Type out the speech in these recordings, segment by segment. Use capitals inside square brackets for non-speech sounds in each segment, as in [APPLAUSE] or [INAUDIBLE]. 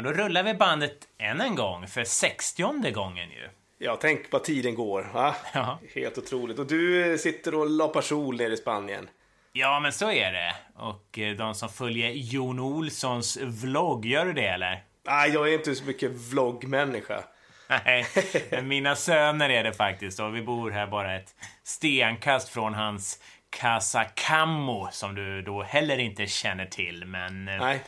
Ja, då rullar vi bandet än en gång, för 60 gången ju. Ja, tänk vad tiden går. Va? Ja. Helt otroligt. Och du sitter och lapar sol nere i Spanien. Ja, men så är det. Och eh, de som följer Jon Olssons vlogg, gör du det eller? Nej, jag är inte så mycket vloggmänniska. Nej, men mina söner är det faktiskt. Och vi bor här bara ett stenkast från hans Casa Cammo, som du då heller inte känner till. Men eh, Nej.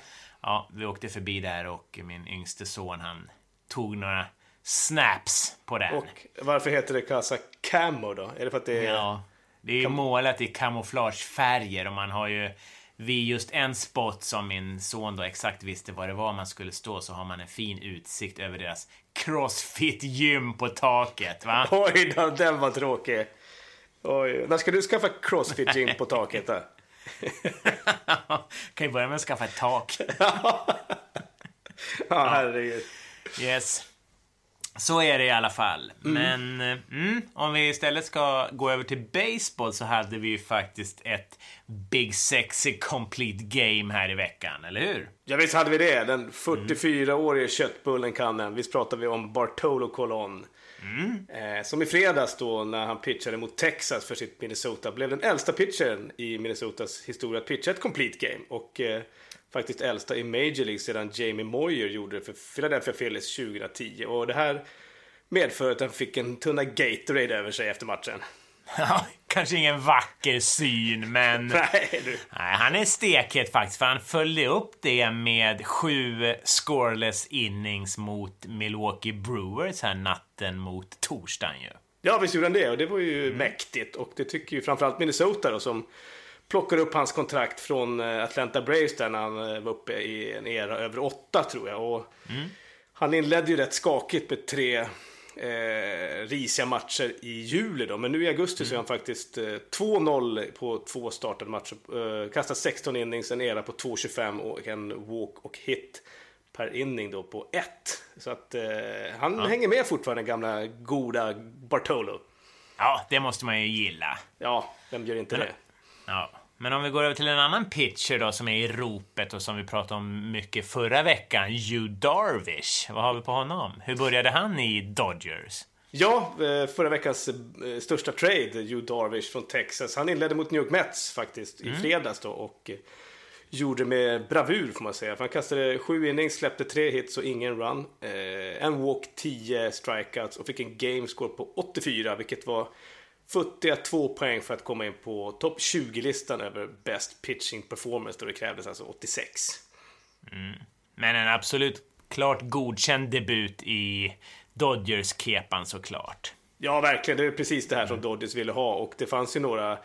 Ja, vi åkte förbi där och min yngste son, han tog några snaps på den. Och varför heter det Casa Camo då? Är det för att det är... Ja, det är ju målat i kamouflagefärger och man har ju vid just en spot som min son då exakt visste var det var man skulle stå så har man en fin utsikt över deras crossfit-gym på taket. Va? [LAUGHS] Oj den var tråkig. Oj, när ska du skaffa crossfit gym på taket då? [LAUGHS] kan ju börja med att skaffa ett tak. [LAUGHS] Ja, herregud. Yes. Så är det i alla fall. Men eh, mm, om vi istället ska gå över till baseball så hade vi ju faktiskt ett Big Sexy Complete Game här i veckan, eller hur? Ja, visst hade vi det. Den 44-årige köttbullen kan den. Visst pratade vi om Bartolo Colon. Mm. Eh, som i fredags då när han pitchade mot Texas för sitt Minnesota blev den äldsta pitchern i Minnesotas historia att pitcha ett complete game. Och eh, faktiskt äldsta i Major League sedan Jamie Moyer gjorde det för Philadelphia Phillies 2010. Och det här medför att han fick en tunna Gatorade över sig efter matchen. [LAUGHS] Kanske ingen vacker syn, men... [LAUGHS] Nej, du. Nej, han är stekhet faktiskt, för han följde upp det med sju scoreless innings mot Milwaukee Brewers här natten mot torsdagen ju. Ja, visst gjorde han det och det var ju mäktigt och det tycker ju framförallt Minnesota då som plockar upp hans kontrakt från eh, Atlanta Braves där när han eh, var uppe i en era över åtta tror jag. Och Han inledde ju rätt skakigt med tre eh, risiga matcher i juli då. Men nu i augusti så är han faktiskt eh, 2-0 på två startade matcher. Eh, kastat 16 innings, en era på 2,25 och en walk och hit per inning då på 1. Så att eh, han hänger med fortfarande, gamla goda Bartolo. Ja, det måste man ju gilla. Ja, vem gör inte det? Ja. Men om vi går över till en annan pitcher då som är i ropet och som vi pratade om mycket förra veckan, Hugh Darvish. Vad har vi på honom? Hur började han i Dodgers? Ja, eh, förra veckans eh, största trade, Hugh Darvish från Texas. Han inledde mot New York Mets faktiskt i fredags då och eh, gjorde med bravur får man säga. För han kastade sju innings, släppte tre hits och ingen run. En walk, 10 strikeouts och fick en gamescore på 84 vilket var futtiga två poäng för att komma in på topp 20-listan över best pitching performance då det krävdes alltså 86. Men en absolut klart godkänd debut i Dodgers-kepan såklart. Ja, verkligen. Det är precis det här som Dodgers ville ha. Och det fanns ju några,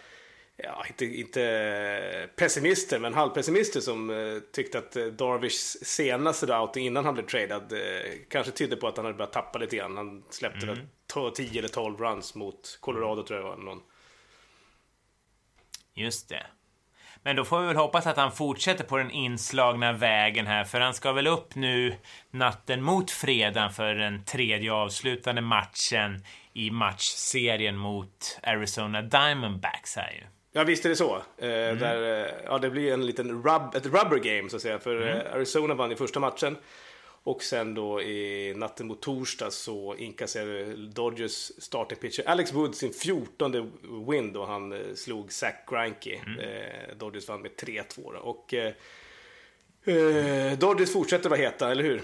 ja, inte, inte pessimister, men halvpessimister som eh, tyckte att eh, Darvish senaste outing innan han blev tradad eh, kanske tydde på att han hade börjat tappa lite grann. Han släppte to- 10 eller 12 runs mot Colorado tror jag det var. Någon. Just det. Men då får vi väl hoppas att han fortsätter på den inslagna vägen här, för han ska väl upp nu natten mot fredagen för den tredje avslutande matchen i matchserien mot Arizona Diamondbacks här ju. Ja, visst är det så. Eh, där, eh, ja, det blir en liten rub, ett rubber game så att säga. För eh, Arizona vann i första matchen. Och sen då i natten mot torsdag så inkasserade Dodgers starting pitcher Alex Wood sin 14 win då han eh, slog Zach Greinke. Eh, Dodgers vann med 3-2 då. Och eh, Dodgers fortsätter vara heta, eller hur?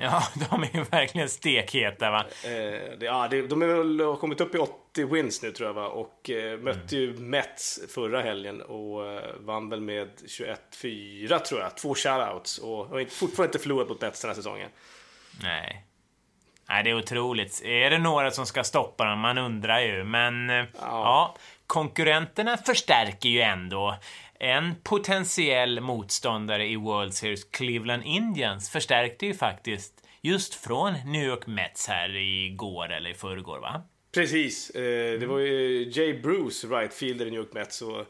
[LAUGHS] Ja, de är ju verkligen stekheta va? Eh, det, ja, det, de väl har kommit upp i 80 wins nu tror jag va? Och eh, mötte ju Mets förra helgen och eh, vann väl med 21-4 tror jag. Två shoutouts och har fortfarande inte förlorat mot Mets den här säsongen. Nej. Nej, det är otroligt. Är det några som ska stoppa dem? Man undrar ju. Men ja. ja, konkurrenterna förstärker ju ändå. En potentiell motståndare i World Series, Cleveland Indians, förstärkte ju faktiskt just från New York Mets här igår eller i förrgår, va? Precis, eh, det var ju Jay Bruce, right fielder i New York Mets. Och,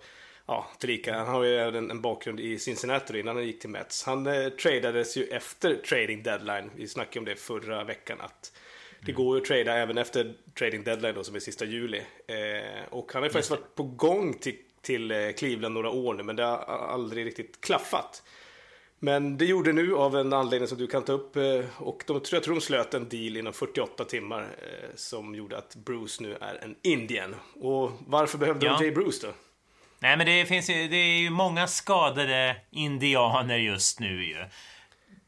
ja, tillika, han har ju även en bakgrund i Cincinnati innan han gick till Mets. Han eh, tradades ju efter trading deadline. Vi snackade om det förra veckan. att Det går ju att trada även efter trading deadline då, som är sista juli. Eh, och han har ju faktiskt varit på gång till, till eh, Cleveland några år nu, men det har aldrig riktigt klaffat. Men det gjorde nu av en anledning som du kan ta upp eh, och de, jag tror de slöt en deal inom 48 timmar eh, som gjorde att Bruce nu är en Indian. Och varför behövde ja. de Jay Bruce då? Nej, men det finns ju, det är ju många skadade indianer just nu ju.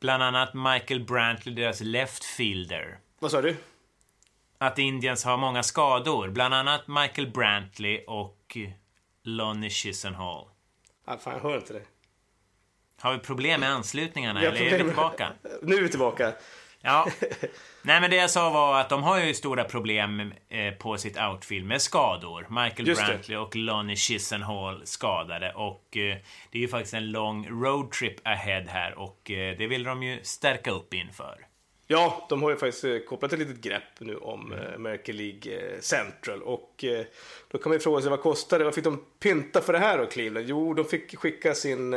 Bland annat Michael Brantley, deras left fielder. Vad sa du? Att Indians har många skador. Bland annat Michael Brantley och Lonnie Chisenhall. Ah, fan, jag hör inte det. Har vi problem med anslutningarna eller är vi tillbaka? [LAUGHS] Nu är vi tillbaka. Ja. [LAUGHS] Nej, men det jag sa var att de har ju stora problem eh, på sitt outfield med skador. Michael Just Brantley det. och Lonnie Chisenhall skadade och eh, det är ju faktiskt en lång roadtrip ahead här och eh, det vill de ju stärka upp inför. Ja, de har ju faktiskt eh, kopplat ett litet grepp nu om mm. American League eh, Central och då kan man ju fråga sig vad kostar det? Vad fick de pynta för det här då, Cleveland? Jo, de fick skicka sin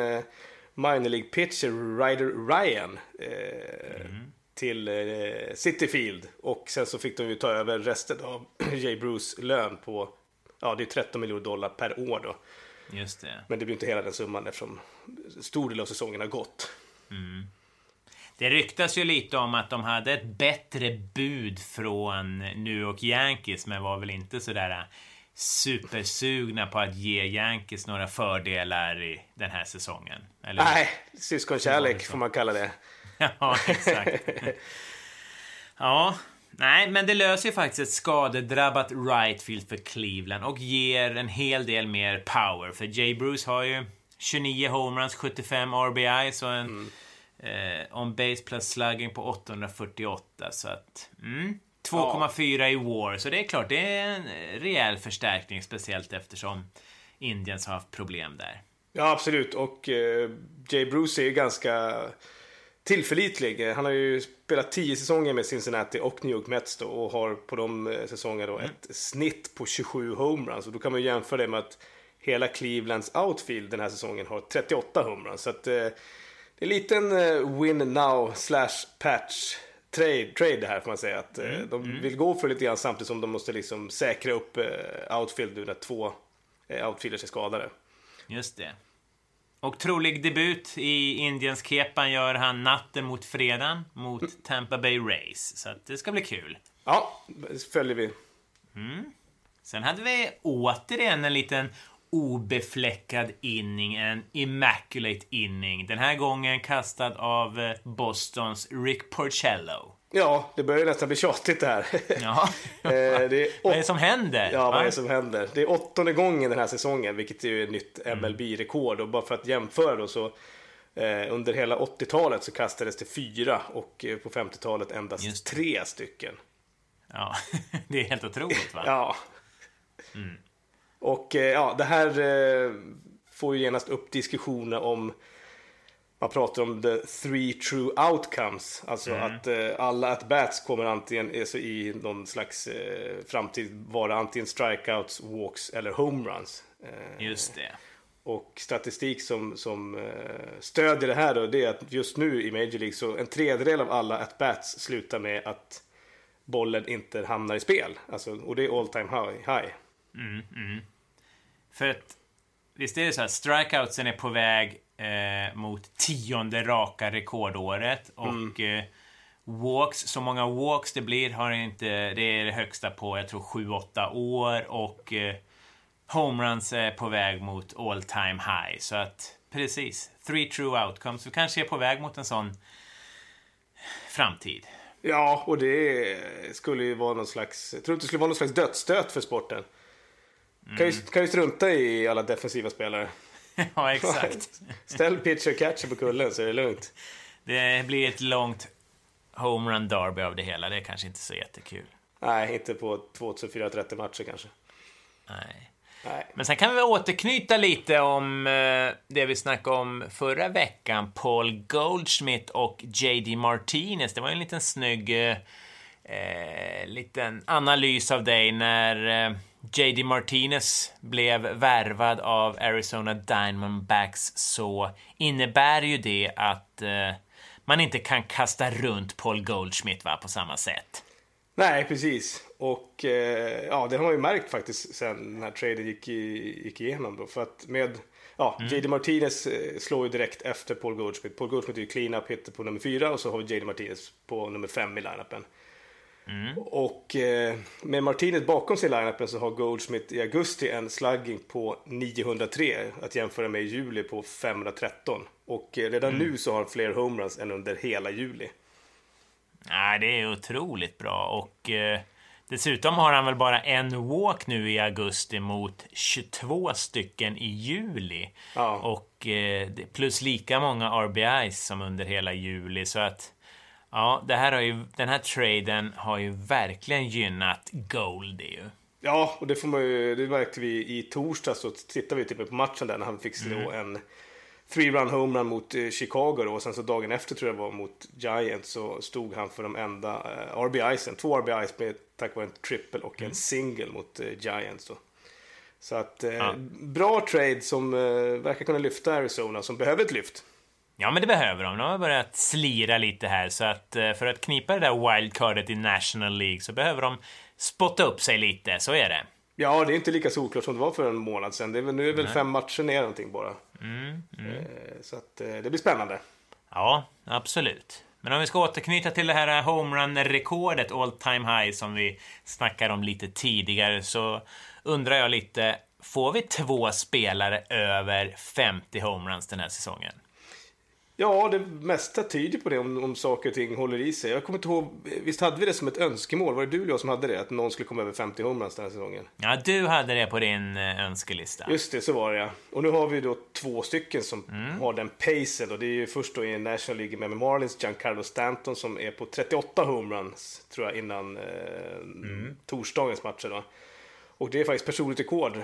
minor League pitcher Ryder Ryan mm till Cityfield. Och sen så fick de ju ta över resten av [CLEARS THROAT] Jay Bruce lön på, ja det är 13 miljoner dollar per år då. Just det. Men det blir inte hela den summan eftersom stor del av säsongen har gått. Mm. Det ryktas ju lite om att de hade ett bättre bud från New York Yankees, men var väl inte sådär äh, supersugna på att ge Yankees några fördelar i den här säsongen. Eller? Nej, syskonkärlek får man kalla det. [LAUGHS] ja, exakt. [LAUGHS] ja, nej, men det löser ju faktiskt ett skadedrabbat rightfield för Cleveland och ger en hel del mer power. För Jay Bruce har ju 29 homeruns, 75 RBI, så en mm. Eh, on base plus slugging på 848. Så att, mm, 2,4 ja. i war. Så det är klart, det är en rejäl förstärkning, speciellt eftersom Indians har haft problem där. Ja, absolut. Och eh, Jay Bruce är ju ganska tillförlitlig. Han har ju spelat tio säsonger med Cincinnati och New York Mets då, och har på de eh, säsongerna då mm. ett snitt på 27 homeruns. Och då kan man jämföra det med att hela Clevelands outfield den här säsongen har 38 homeruns. Så att, eh, det är en liten eh, win now slash patch trade, trade det här får man säga. Att, eh, mm. De mm. vill gå för lite grann samtidigt som de måste liksom säkra upp eh, outfield nu när två outfielders är skadade. Just det. Och trolig debut i Indiens kepan gör han natten mot fredagen mot Tampa Bay Rays. Så det ska bli kul. Ja, det följer vi. Mm. Sen hade vi återigen en liten obefläckad inning, en immaculate inning. Den här gången kastad av eh, Bostons Rick Porcello. Ja, det börjar nästan bli tjatigt det här. Ja. [LAUGHS] Eh, det är vad är det som händer? Ja, vad är det som händer? Det är åttonde gången den här säsongen, vilket är ett nytt MLB-rekord. Och bara för att jämföra då så eh, under hela 80-talet så kastades det fyra och på 50-talet endast tre stycken. Ja, [LAUGHS] det är helt otroligt va? [LAUGHS] ja. Mm. Och ja, det här får ju genast upp diskussioner om man pratar om the three true outcomes. Alltså mm. att eh, alla at-bats kommer antingen alltså, i någon slags eh, framtid vara antingen strikeouts, walks eller homeruns. Eh, Just det. Och statistik som, som eh, stödjer det här då, det är att just nu i Major League så en tredjedel av alla at-bats slutar med att bollen inte hamnar i spel. Alltså, och det är all time high. Mm, mm. För att visst är det så att strikeoutsen är på väg eh, mot tionde raka rekordåret. Och mm. eh, walks, så många walks det blir har inte, det är det högsta på jag tror 7-8 år. Och eh, homeruns är på väg mot all time high. Så att precis, three true outcomes. Vi kanske är på väg mot en sån framtid. Ja, och det skulle ju vara någon slags, jag tror inte det skulle vara någon slags dödsstöt för sporten. Mm. Kan, ju, kan ju strunta i alla defensiva spelare. [LAUGHS] ja, exakt. [LAUGHS] Ställ pitcher catcher på kullen så är det lugnt. Det blir ett långt homerun derby av det hela. Det är kanske inte så jättekul. Nej, inte på 2430 matcher kanske. Nej. Nej. Men sen kan vi återknyta lite om eh, det vi snackade om förra veckan. Paul Goldschmidt och J.D. Martinez. Det var en liten snygg eh, eh, liten analys av dig när eh, JD Martinez blev värvad av Arizona Diamondbacks så innebär ju det att eh, man inte kan kasta runt Paul Goldschmidt va, på samma sätt. Nej, precis. Och eh, ja, det har man ju märkt faktiskt sen den här traden gick, i, gick igenom då. För att med ja, mm. JD Martinez eh, slår ju direkt efter Paul Goldschmidt. Paul Goldschmidt är ju clean-up hitter på nummer fyra och så har vi JD Martinez på nummer fem i lineupen. Mm. Och eh, med Martinez bakom sig i lineupen så har Goldschmidt i augusti en slugging på 903 att jämföra med i juli på 513. Och eh, redan mm. nu så har han fler homeruns än under hela juli. Nej, det är otroligt bra och eh, dessutom har han väl bara en walk nu i augusti mot 22 stycken i juli. Ja. Och eh, plus lika många RBIs som under hela juli så att Ja, det här har ju, den här traden har ju verkligen gynnat Goldie ju. Ja, och det får man ju, det märkte vi i torsdags så tittade vi typ på matchen där när han fick slå mm. en three run homerun mot eh, Chicago då, och sen så dagen efter tror jag var mot Giants så stod han för de enda eh, RBIsen, två RBIs med tack vare en triple och en mm. single mot eh, Giants då. Så att eh, ja. bra trade som eh, verkar kunna lyfta Arizona som behöver ett lyft. Ja, men det behöver de. De har börjat slira lite här, så att eh, för att knipa det där wildcardet i National League så behöver de spotta upp sig lite, så är det. Ja, det är inte lika solklart som det var för en månad sedan. Det är väl, nu är väl fem matcher ner någonting bara. Mm, mm. Eh, så att eh, det blir spännande. Ja, absolut. Men om vi ska återknyta till det här homerun-rekordet, all time high, som vi snackade om lite tidigare, så undrar jag lite, får vi två spelare över 50 homeruns den här säsongen? Ja, det mesta tyder på det om, om saker och ting håller i sig. Jag kommer inte ihåg, visst hade vi det som ett önskemål? Var det du och jag som hade det? Att någon skulle komma över 50 homeruns den här säsongen? Ja, du hade det på din eh, önskelista. Just det, så var det ja. Och nu har vi då två stycken som mm. har den pacen. Och det är ju först då i National League med Marlins, Giancarlo Stanton som är på 38 homeruns, tror jag, innan eh, mm. torsdagens matcher då. Och det är faktiskt personligt rekord.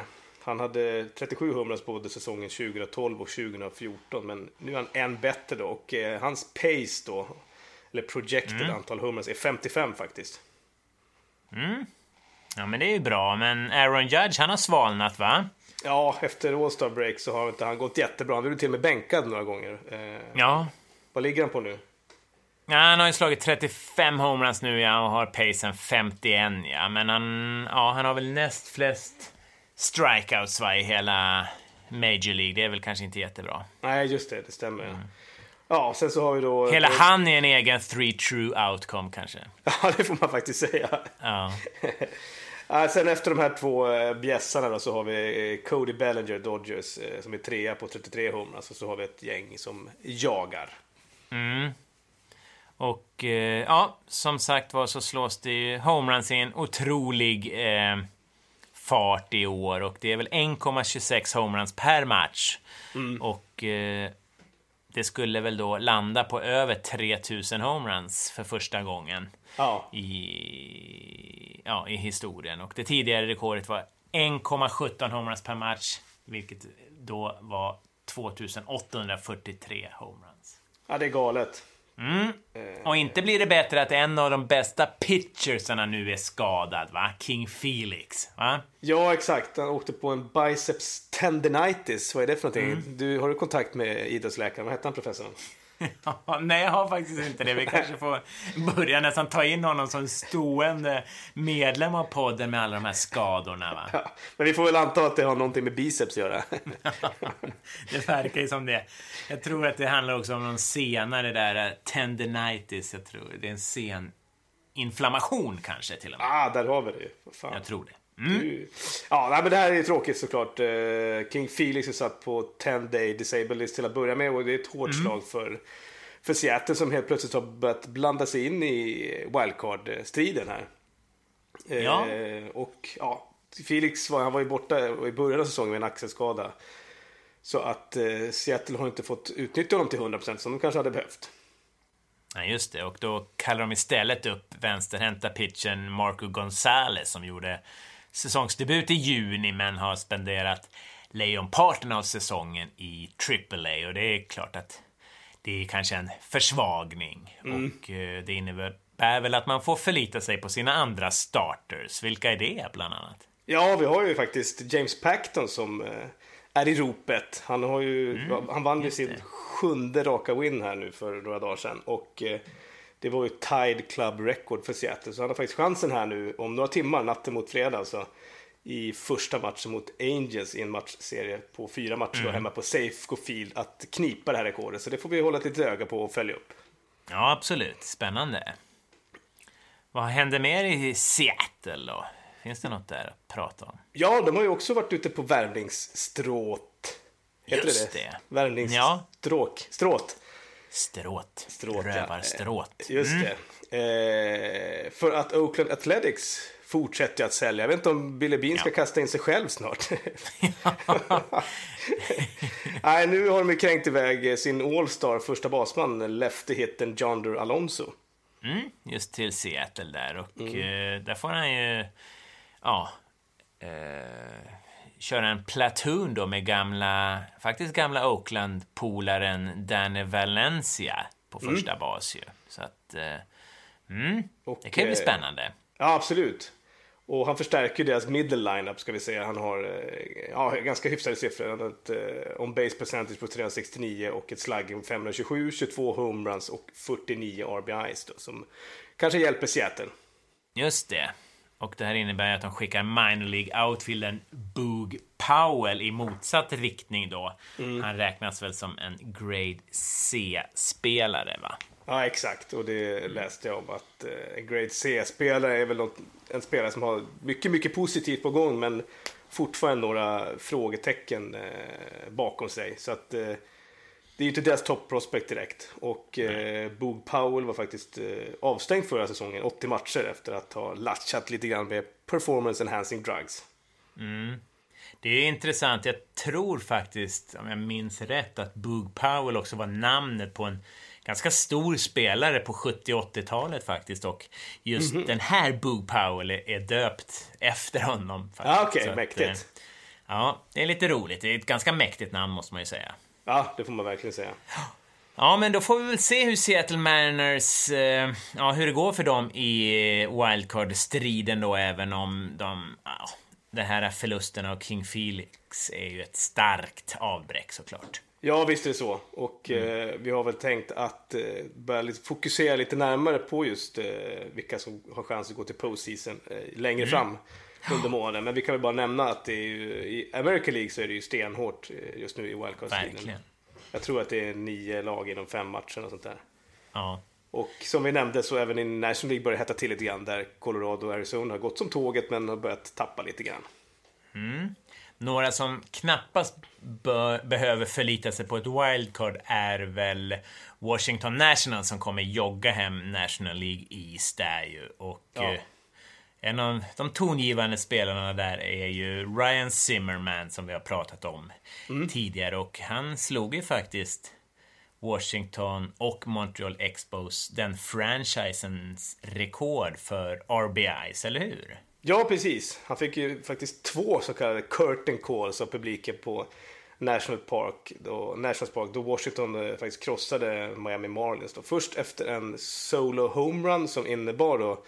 Han hade 37 homeruns både säsongen 2012 och 2014, men nu är han en bättre då och eh, hans pace då, eller projected mm. antal homeruns är 55 faktiskt. Mm. Ja, men det är ju bra, men Aaron Judge, han har svalnat va? Ja, efter All-Star break så har inte han gått jättebra. Han blev till och med bänkad några gånger. Eh, ja. Vad ligger han på nu? Ja, han har ju slagit 35 homeruns nu ja, och har pacen 51 ja, men han, ja, han har väl näst flest strikeouts va, i hela Major League. Det är väl kanske inte jättebra. Nej, just det. Det stämmer. Mm. Ja, sen så har vi då... Hela han är en egen three true outcome kanske. [LAUGHS] Ja, det får man faktiskt säga. Ja. [LAUGHS] sen efter de här två äh, bjässarna då så har vi eh, Cody Bellinger, Dodgers, som är trea på 33 home. Alltså så har vi ett gäng som jagar. Mm. Och ja, som sagt var så slås det ju homeruns i en otrolig eh, fart i år och det är väl 1,26 homeruns per match. Mm. Och eh, det skulle väl då landa på över 3000 homeruns för första gången ja. i, ja, i historien. Och det tidigare rekordet var 1,17 homeruns per match, vilket då var 2843 homeruns. Ja, det är galet. Mm. Och inte blir det bättre att en av de bästa pitchersarna nu är skadad, va? King Felix, va? Ja, exakt. Han åkte på en biceps tendinitis. Vad är det för någonting? Mm. Du, har du kontakt med idrottsläkaren? Vad hette han, professorn? [LAUGHS] nej, jag har faktiskt inte det. Vi kanske får börja nästan ta in honom som stående medlem av podden med alla de här skadorna. Va? Ja, men vi får väl anta att det har någonting med biceps att göra. [LAUGHS] det verkar ju som det. Jag tror att det handlar också om någon senare där eh, tendinitis. Jag tror det är en sen inflammation kanske till och med. Ah, där har vi det. Fan. Jag tror det. Mm. Ja, nej, men det här är tråkigt såklart. Eh, King Felix är satt på 10 day disabled list till att börja med och det är ett hårt mm. slag för, för Seattle som helt plötsligt har börjat blanda sig in i wildcard-striden här. Ja. Eh, och ja, Felix var, han var ju borta i början av säsongen med en axelskada. Så att eh, Seattle har inte fått utnyttja honom till 100% som de kanske hade behövt. Ja, just det. Och då kallar de istället upp vänsterhänta pitchen Marco Gonzales som gjorde säsongsdebut i juni men har spenderat lejonparten av säsongen i AAA och det är klart att det är kanske en försvagning och eh, det innebär väl att man får förlita sig på sina andra starters. Vilka är det bland annat? Ja, vi har ju faktiskt James Paxton som eh, är i ropet. Han har ju, mm, han vann ju sin sjunde raka win här nu för några dagar sedan och eh, det var ju Tide Club Record för Seattle så han har faktiskt chansen här nu om några timmar, natten mot fredag, alltså, i första matchen mot Angels i en matchserie på fyra matcher mm. hemma på Safeco Field att knipa det här rekordet. Så det får vi hålla ett litet öga på och följa upp. Ja, absolut. Spännande. Vad händer mer i Seattle då? Finns det något där att prata om? Ja, de har ju också varit ute på värvningsstråt. Heter Just det det? Värvningsstråk. Ja. Stråt. Stråt. Stråt Rövarstråt. Ja. Just mm. det. Eh, för att Oakland Athletics fortsätter att sälja. Jag vet inte om Billy Bean ska ja. kasta in sig själv snart. [LAUGHS] Nej, nu har de ju kränkt iväg sin All-Star första basman, lefty-hitten Jonder Alonso. Mm, just till Seattle där och mm. eh, där får han ju, ja, eh, köra en platoon då med gamla, faktiskt gamla Oakland-polaren Danny Valencia på mm. första mm. bas ju. Så att, eh, mm, och, det kan ju bli eh, spännande. Ja, absolut. Och han förstärker deras middle lineup ska vi säga. Han har eh, ja, ganska hyfsade siffror. Han har ett on base percentage på 369 och ett slugging på 527, 22 homeruns och 49 RBIs då, som kanske hjälper Seattle. Just det. Och det här innebär att de skickar minor League outfieldern Boog Powell i motsatt riktning då. Mm. Han räknas väl som en grade C-spelare va? Ja, exakt. Och det läste jag om att eh, en Grade C-spelare är väl något, en spelare som har mycket, mycket positivt på gång men fortfarande några frågetecken eh, bakom sig. Så att eh, det är ju inte deras top prospect direkt. Och eh, Boog Powell var faktiskt eh, avstängd förra säsongen, 80 matcher efter att ha latchat lite grann med performance enhancing drugs. Mm. Det är intressant. Jag tror faktiskt, om jag minns rätt, att Boog Powell också var namnet på en ganska stor spelare på 70 80-talet faktiskt och just mm -hmm. den här Boog Powell är, är döpt efter honom. Faktiskt. Ah, Okej, okay. mäktigt. Att, ja, det är lite roligt. Det är ett ganska mäktigt namn måste man ju säga. Ja, det får man verkligen säga. Ja, men då får vi väl se hur Seattle Mariners, eh, ja, hur det går för dem i wildcard-striden då, även om de, ja, den här förlusten av King Felix är ju ett starkt avbräck såklart. Ja, visst är det så. Och mm. eh, vi har väl tänkt att eh, börja lite fokusera lite närmare på just eh, vilka som har chans att gå till postseason eh, längre mm. fram under månaden. Men vi kan väl bara nämna att ju, i American League så är det ju stenhårt eh, just nu i wildcard-striden. Jag tror att det är nio lag inom fem matcher och sånt där. Ja. Och som vi nämnde så även i National League börjar hetta till lite grann där Colorado och Arizona har gått som tåget men har börjat tappa lite grann. Mm. Några som knappast behöver förlita sig på ett wildcard är väl Washington National som kommer jogga hem National League East där ju. Och ja. eh, en av de tongivande spelarna där är ju Ryan Zimmerman som vi har pratat om mm. tidigare och han slog ju faktiskt Washington och Montreal Expos den franchisens rekord för RBIs, eller hur? Ja, precis. Han fick ju faktiskt två så kallade curtain calls av publiken på National Park, då, National Park, då Washington eh, faktiskt krossade Miami Marlins. Då. Först efter en solo homerun som innebar då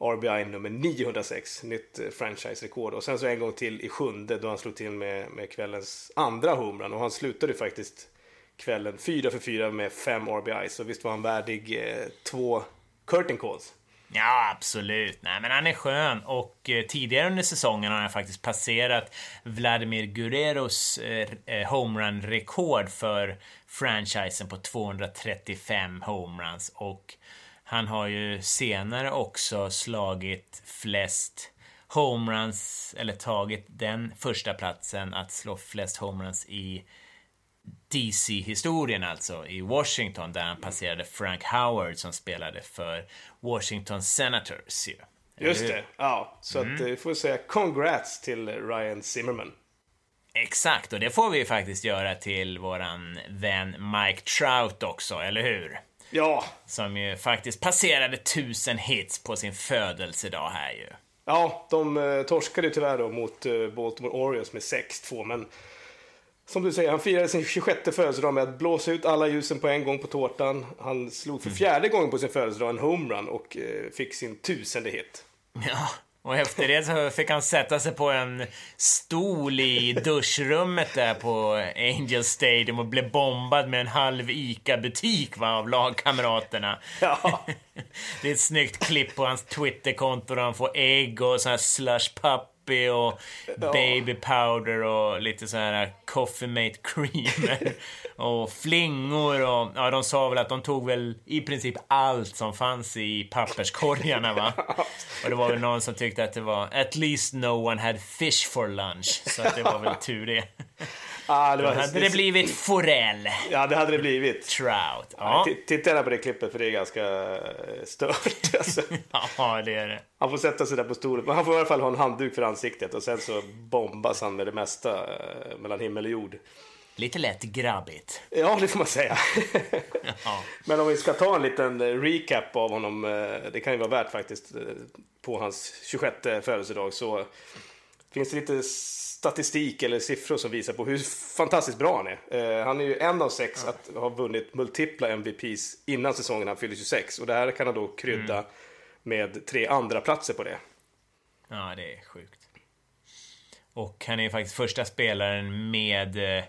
RBI nummer 906, nytt eh, franchise-rekord. Och sen så en gång till i sjunde då han slog till med, med kvällens andra homerun. Och han slutade faktiskt kvällen 4 för 4 med 5 RBI. Så visst var han värdig eh, två curtain calls. Ja, absolut. Nej, men han är skön och eh, tidigare under säsongen har han faktiskt passerat Vladimir Guerreros eh, eh homerun-rekord för franchisen på 235 homeruns och han har ju senare också slagit flest homeruns, eller tagit den första platsen att slå flest homeruns i DC-historien alltså, i Washington där han passerade Frank Howard som spelade för Washington Senators ju. Just det, ja. Så mm. att vi får säga congrats till Ryan Zimmerman. Exakt, och det får vi faktiskt göra till våran vän Mike Trout också, eller hur? Ja. Som ju faktiskt passerade tusen hits på sin födelsedag här ju. Ja, de eh, torskade tyvärr då mot eh, Baltimore Orioles med 6-2, men som du säger, han firade sin 26 födelsedag med att blåsa ut alla ljusen på en gång på tårtan. Han slog för mm. fjärde gången på sin födelsedag en homerun och eh, fick sin tusende hit. Ja, och efter det så fick han sätta sig på en stol i duschrummet där på Angel Stadium och blev bombad med en halv ICA-butik av lagkamraterna. Ja. [LAUGHS] det är ett snyggt klipp på hans Twitterkonto där han får ägg och sån här slush pup Snoopy och ja. Baby Powder och lite så här Coffee Mate Creamer [LAUGHS] och flingor och ja, de sa väl att de tog väl i princip allt som fanns i papperskorgarna va. [LAUGHS] Och det var väl någon som tyckte att det var at least no one had fish for lunch. Så att det var väl tur det. Ah, det Då hade det blivit forell. Ja, det hade det blivit. Trout. Ja. Titta gärna på det klippet för det är ganska eh, stört. [LAUGHS] Alltså. ja, det är det. Han får sätta sig där på stolen. Men han får i alla fall ha en handduk för ansiktet och sen så bombas han med det mesta eh, mellan himmel och jord. Lite lätt grabbigt. Ja, det får man säga. [LAUGHS] ja. Men om vi ska ta en liten eh, recap av honom, det kan ju vara värt faktiskt, på hans 26 födelsedag så finns det lite statistik eller siffror som visar på hur fantastiskt bra han är. Eh, han är ju en av sex att ha vunnit multipla MVPs innan säsongen han fyller 26 och det här kan han då krydda mm. med tre andra platser på det. Ja, det är sjukt. Och han är ju faktiskt första spelaren med eh,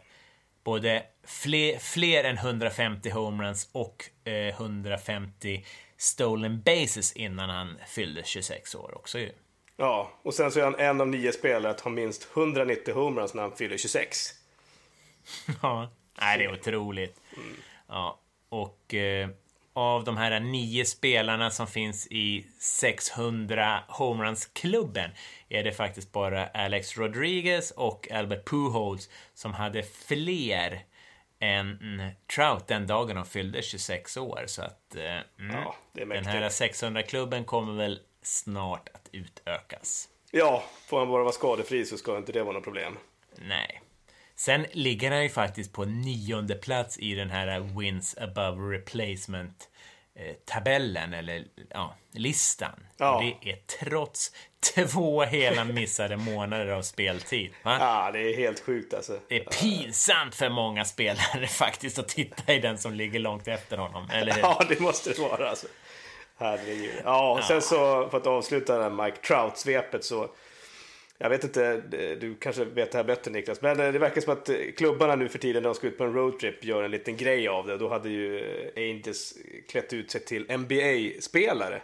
både fler, fler än 150 homeruns och eh, 150 stolen bases innan han fyllde 26 år också ju. Ja, och sen så är han en av nio spelare att ha minst 190 homeruns när han fyller 26. [LAUGHS] Ja, Nej, det är otroligt. Mm. Ja, och eh, av de här nio spelarna som finns i 600 homeruns-klubben är det faktiskt bara Alex Rodriguez och Albert Pujols som hade fler än Trout den dagen de fyllde 26 år. Så att eh, mm, ja, den här 600-klubben kommer väl snart att utökas. Ja, får han bara vara skadefri så ska inte det vara något problem. Nej. Sen ligger han ju faktiskt på nionde plats i den här Wins above replacement eh, tabellen, eller ja, listan. Ja. Det är trots två hela missade månader av speltid. Va? Ja, det är helt sjukt alltså. Det är pinsamt för många spelare [LAUGHS] faktiskt att titta i den som ligger långt efter honom, eller hur? Ja, det måste det vara alltså. Herregud. Ja, sen så för att avsluta det här Mike Trout-svepet så jag vet inte, du kanske vet det här bättre Niklas, men det verkar som att klubbarna nu för tiden när de ska ut på en roadtrip gör en liten grej av det. Då hade ju Angels klätt ut sig till NBA-spelare.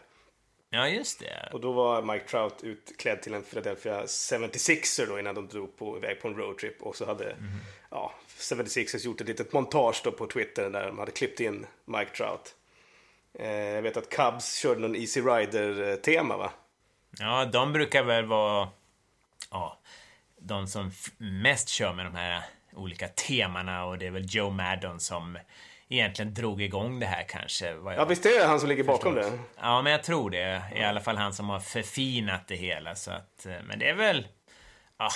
Ja, just det. Och då var Mike Trout utklädd till en Philadelphia 76er då innan de drog på, iväg på en roadtrip. Och så hade mm. ja, 76ers gjort ett litet montage då på Twitter där de hade klippt in Mike Trout. Eh, jag vet att Cubs körde någon Easy Rider-tema va? Ja, de brukar väl vara ja, de som mest kör med de här olika temana och det är väl Joe Maddon som egentligen drog igång det här kanske. ja, visst är det han som ligger bakom det? Ja, men jag tror det. I alla fall han som har förfinat det hela. Så att, eh, men det är väl ah,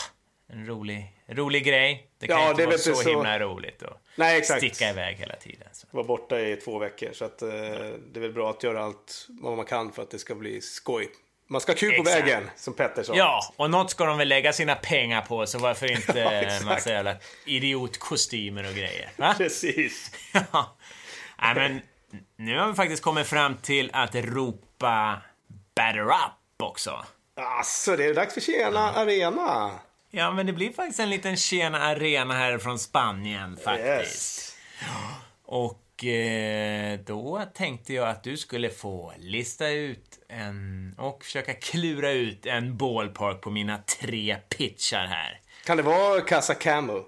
en rolig, rolig grej. Det kan ja, inte vara så, så himla roligt att Nej, exakt. sticka iväg hela tiden. Så. Var borta i två veckor. Så att, eh, det är väl bra att göra allt vad man kan för att det ska bli skoj. Man ska ha kul på Exakt. vägen, som Petter sa. Ja, och något ska de väl lägga sina pengar på, så varför [LAUGHS] inte ja, massa jävla idiotkostymer och grejer? Va? [LAUGHS] Precis. [LAUGHS] ja. Nej, men nu har vi faktiskt kommit fram till att ropa batter up också. Alltså, det är dags för Tjena ja. Arena. Ja, men det blir faktiskt en liten Tjena Arena här från Spanien faktiskt. Yes. Och eh, då tänkte jag att du skulle få lista ut en och försöka klura ut en ballpark på mina tre pitchar här. Kan det vara Casa Camo?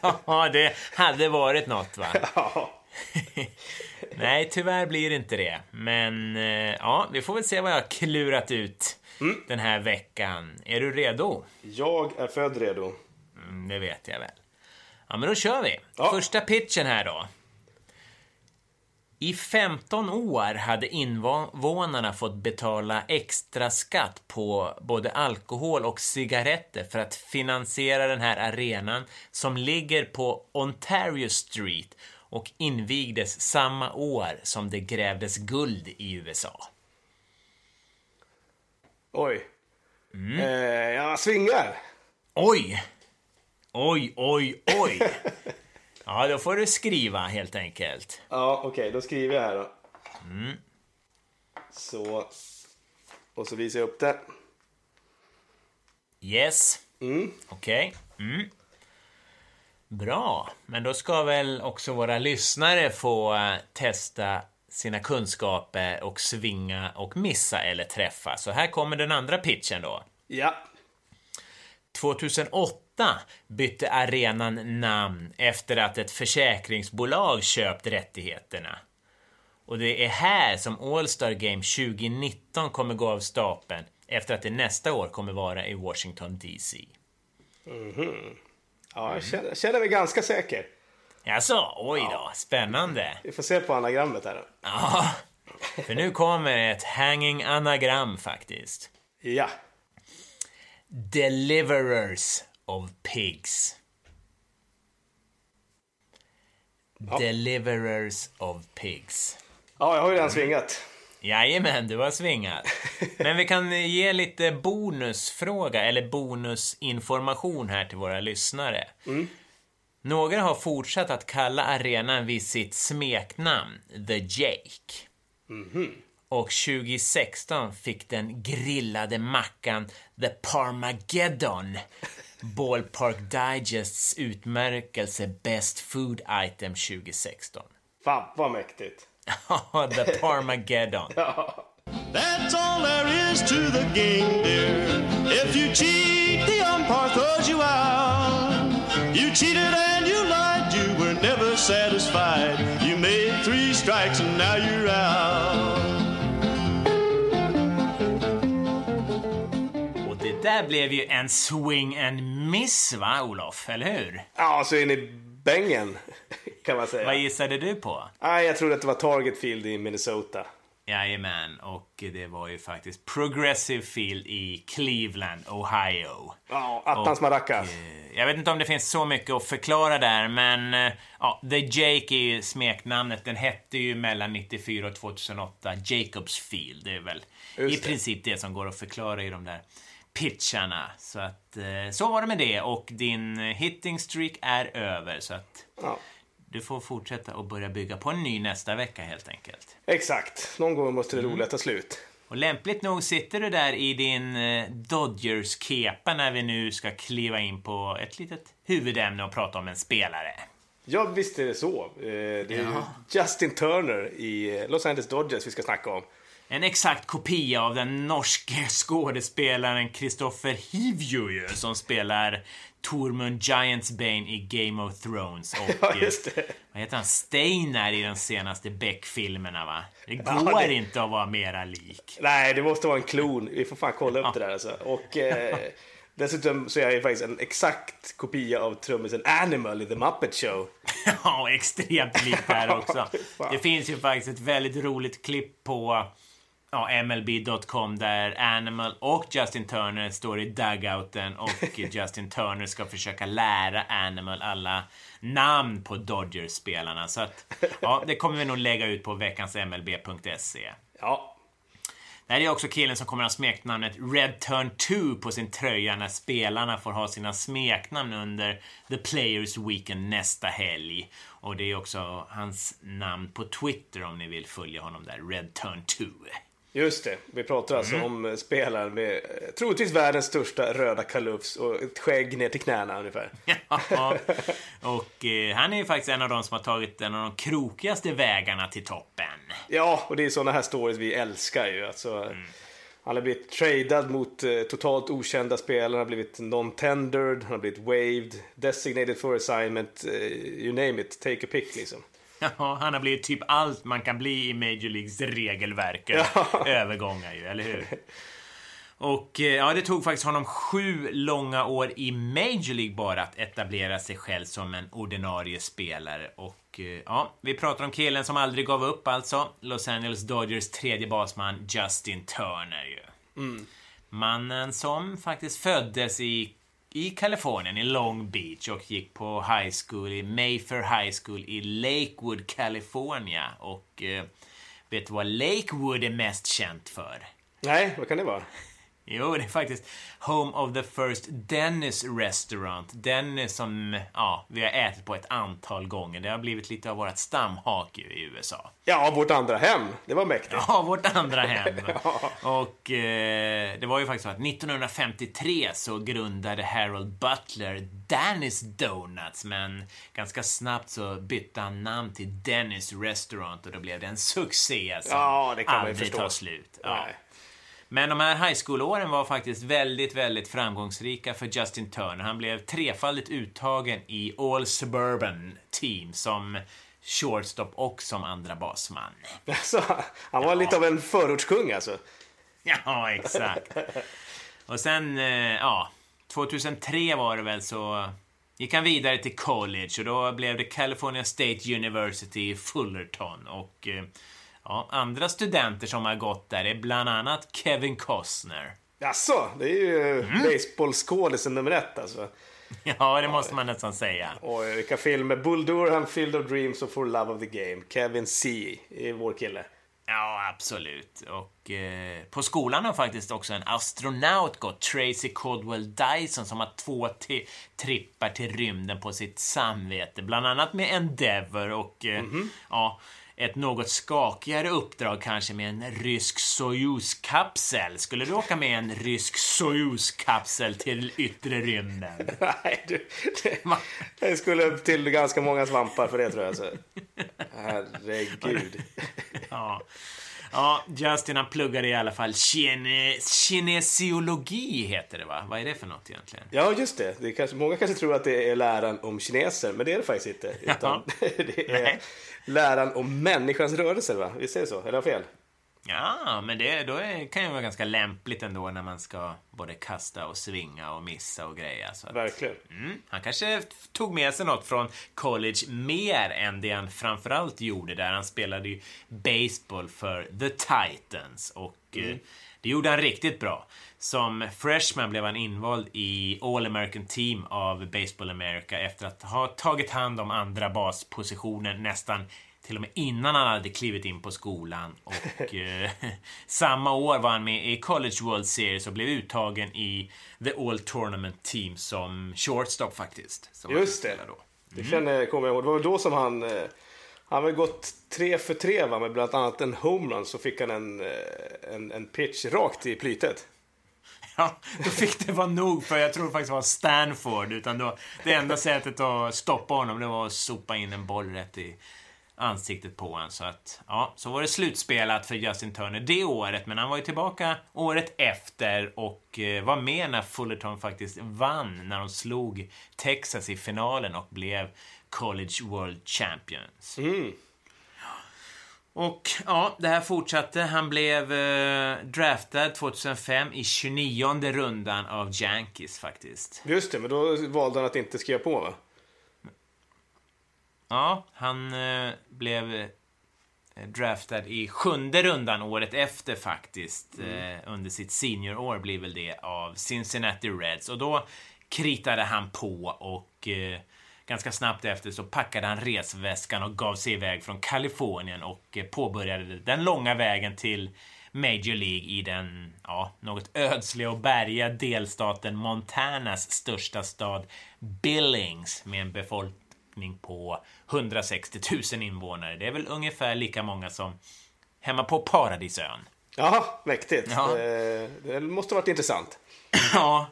[LAUGHS] ja, det hade varit något va? [LAUGHS] Ja. [LAUGHS] Nej, tyvärr blir det inte det. Men eh, ja, vi får väl se vad jag har klurat ut mm. den här veckan. Är du redo? Jag är född redo. Mm, det vet jag väl. Ja, men då kör vi. Ja. Första pitchen här då. I 15 år hade invånarna fått betala extra skatt på både alkohol och cigaretter för att finansiera den här arenan som ligger på Ontario Street och invigdes samma år som det grävdes guld i USA. Oj. Mm. Eh, jag svingar. Oj! Oj, oj, oj! ja, då får du skriva helt enkelt. Ja, okej, okay, då skriver jag här då. Mm. Så. Och så visar jag upp det. Yes. Mm. Okej. Okay. Mm. Bra, men då ska väl också våra lyssnare få uh, testa sina kunskaper och svinga och missa eller träffa. Så här kommer den andra pitchen då. Ja. 2008 bytte arenan namn efter att ett försäkringsbolag köpt rättigheterna. Och det är här som All-Star Game 2019 kommer gå av stapeln efter att det nästa år kommer vara i Washington DC. Mm-hmm. Ja, jag känner, känner mig ganska säker. Jaså, oj då, ja. spännande. Vi får se på anagrammet här. Ja, för nu kommer ett hanging anagram faktiskt. Ja. Deliverers of Pigs. Ja. Deliverers of Pigs. Ja, jag har ju redan svingat. Jajamän, du har svingat. Men vi kan ge lite bonusfråga, eller bonusinformation här till våra lyssnare. Mm. Några har fortsatt att kalla arenan vid sitt smeknamn, The Jake. Mm -hmm. Och 2016 fick den grillade mackan The Parmageddon [LAUGHS] Ballpark Digests utmärkelse Best Food Item 2016. Fan vad mäktigt. [LAUGHS] the Parmageddon. [LAUGHS] That's all there is to the game, dear. If you cheat, the umpire throws you out. You cheated and you lied, you were never satisfied. You made three strikes and now you're out. Och det där blev ju en swing and miss, va, Olof? Eller hur? Ja, så in i bängen [LAUGHS] kan man säga. Vad gissade du på? Ah, jag trodde att det var Target Field i Minnesota. Jajamän, och det var ju faktiskt Progressive Field i Cleveland, Ohio. Ja, attans maracas. Jag vet inte om det finns så mycket att förklara där, men eh, ja, The Jake är ju smeknamnet. Den hette ju mellan 94 och 2008 Jacobs Field. Det är väl Just i det. princip det som går att förklara i de där pitcharna. Så att eh, så var det med det och din hitting streak är över så att ja du får fortsätta och börja bygga på en ny nästa vecka helt enkelt. Exakt. Någon gång måste det mm. roliga ta slut. Och lämpligt nog sitter du där i din eh, Dodgers-kepa när vi nu ska kliva in på ett litet huvudämne och prata om en spelare. Ja, visst är det så. Eh, det är ja. Justin Turner i Los Angeles Dodgers vi ska snacka om. En exakt kopia av den norske skådespelaren Kristoffer Hivju som spelar Tormund Giantsbane i Game of Thrones och [LAUGHS] ja, vad heter han? Steinar i de senaste Beck-filmerna va? Det går ja, det... inte att vara mera lik. Nej, det måste vara en klon. Vi får fan kolla upp ja. det där alltså. Och eh, [LAUGHS] dessutom så är jag faktiskt en exakt kopia av trummisen Animal i The Muppet Show. [LAUGHS] ja, extremt lik där också. det finns ju faktiskt ett väldigt roligt klipp på ja, MLB.com där Animal och Justin Turner står i dugouten och [LAUGHS] Justin Turner ska försöka lära Animal alla namn på Dodgers-spelarna. Så att, ja, det kommer vi nog lägga ut på veckans MLB.se. Ja. Det här är också killen som kommer att ha smeknamnet Red Turn 2 på sin tröja när spelarna får ha sina smeknamn under The Players Weekend nästa helg. Och det är också hans namn på Twitter om ni vill följa honom där, Red Turn 2. Just det, vi pratar alltså mm. om spelaren med eh, troligtvis världens största röda kalufs och ett skägg ner till knäna ungefär. [LAUGHS] Ja, och eh, han är ju faktiskt en av de som har tagit en av de krokigaste vägarna till toppen. Ja, och det är sådana här stories vi älskar ju. Alltså, mm. Han har blivit tradad mot eh, totalt okända spelare, han har blivit non-tendered, han har blivit waived, designated for assignment, eh, you name it, take a pick liksom. Ja, han har blivit typ allt man kan bli i Major Leagues regelverk. Ja. Övergångar ju, eller hur? Och eh, ja, det tog faktiskt honom sju långa år i Major League bara att etablera sig själv som en ordinarie spelare. Och eh, ja, vi pratar om killen som aldrig gav upp alltså. Los Angeles Dodgers tredje basman Justin Turner ju. Mm. Mannen som faktiskt föddes i i Kalifornien, i Long Beach och gick på high school i Mayfair High School i Lakewood, California. Och eh, vet du vad Lakewood är mest känt för? Nej, vad kan det vara? Jo, det är faktiskt Home of the First Dennis Restaurant. Dennis som ja, vi har ätit på ett antal gånger. Det har blivit lite av vårt stamhak i USA. Ja, vårt andra hem. Det var mäktigt. Ja, vårt andra hem. [LAUGHS] ja. Och eh, det var ju faktiskt så att 1953 så grundade Harold Butler Dennis Donuts, men ganska snabbt så bytte han namn till Dennis Restaurant och då blev det en succé som ja, det kan aldrig tar slut. Ja. Nej. Men de här high school-åren var faktiskt väldigt, väldigt framgångsrika för Justin Turner. Han blev trefaldigt uttagen i All Suburban Team som shortstop och som andra basman. [LAUGHS] Alltså, han var ja. lite av en förortskung alltså. [LAUGHS] Ja, exakt. Och sen, eh, ja, 2003 var det väl så gick han vidare till college och då blev det California State University i Fullerton och eh, ja, andra studenter som har gått där är bland annat Kevin Costner. Jaså, det är ju mm. baseballskådisen nummer ett alltså. [LAUGHS] Ja, det måste man nästan säga. Och vilka filmer. Bull Durham, Field of Dreams och For Love of the Game. Kevin C. är vår kille. Ja, absolut. Och eh, på skolan har faktiskt också en astronaut gått, Tracy Caldwell Dyson, som har två trippar till rymden på sitt samvete, bland annat med Endeavour och eh, mm -hmm. ja, ett något skakigare uppdrag kanske med en rysk Sojus-kapsel. Skulle du åka med en rysk Sojus-kapsel till yttre rymden? [LAUGHS] Nej, du, det, det skulle till ganska många svampar för det tror jag. Så. [LAUGHS] Herregud. ja. Ja, Justin han pluggade i alla fall kine, kinesiologi heter det va? Vad är det för något egentligen? Ja, just det. det kanske, många kanske tror att det är läran om kineser, men det är det faktiskt inte. Utan [LAUGHS] det är läran om människans rörelser va? Visst är det så? Eller har jag fel? Ja, men det då är, kan ju vara ganska lämpligt ändå när man ska både kasta och svinga och missa och greja. Så att, Verkligen. Mm, han kanske tog med sig något från college mer än det han framförallt gjorde där. Han spelade ju baseball för The Titans och mm. eh, det gjorde han riktigt bra. Som freshman blev han invald i All American Team av Baseball America efter att ha tagit hand om andra baspositionen nästan till och med innan han hade klivit in på skolan. Och eh, [LAUGHS] samma år var han med i College World Series och blev uttagen i The All Tournament Team som shortstop faktiskt. Just det. Då. Det mm. känner, kommer jag ihåg. Det var då som han... Eh, han har gått tre för tre va, med bland annat en homerun så fick han en, eh, en, en pitch rakt i plytet. [LAUGHS] Ja, då fick det vara nog för jag tror faktiskt det var Stanford. Utan då, det enda sättet att stoppa honom det var att sopa in en boll rätt i ansiktet på honom. Så att, ja, så var det slutspelat för Justin Turner det året, men han var ju tillbaka året efter och eh, var med när Fullerton faktiskt vann när de slog Texas i finalen och blev College World Champions. Mm. Och ja, det här fortsatte. Han blev eh, draftad 2005 i 29 rundan av Yankees faktiskt. Just det, men då valde han att inte skriva på va? Ja, han eh, blev eh, draftad i sjunde rundan året efter faktiskt. Mm. Eh, under sitt seniorår blir väl det av Cincinnati Reds. Och då kritade han på och eh, ganska snabbt efter så packade han resväskan och gav sig iväg från Kalifornien och eh, påbörjade den långa vägen till Major League i den ja, något ödsliga och bergiga delstaten Montanas största stad Billings med en befolkning befolkning på 160 000 invånare. Det är väl ungefär lika många som hemma på Paradisön. Jaha, mäktigt. Ja. Det, det måste varit intressant. ja,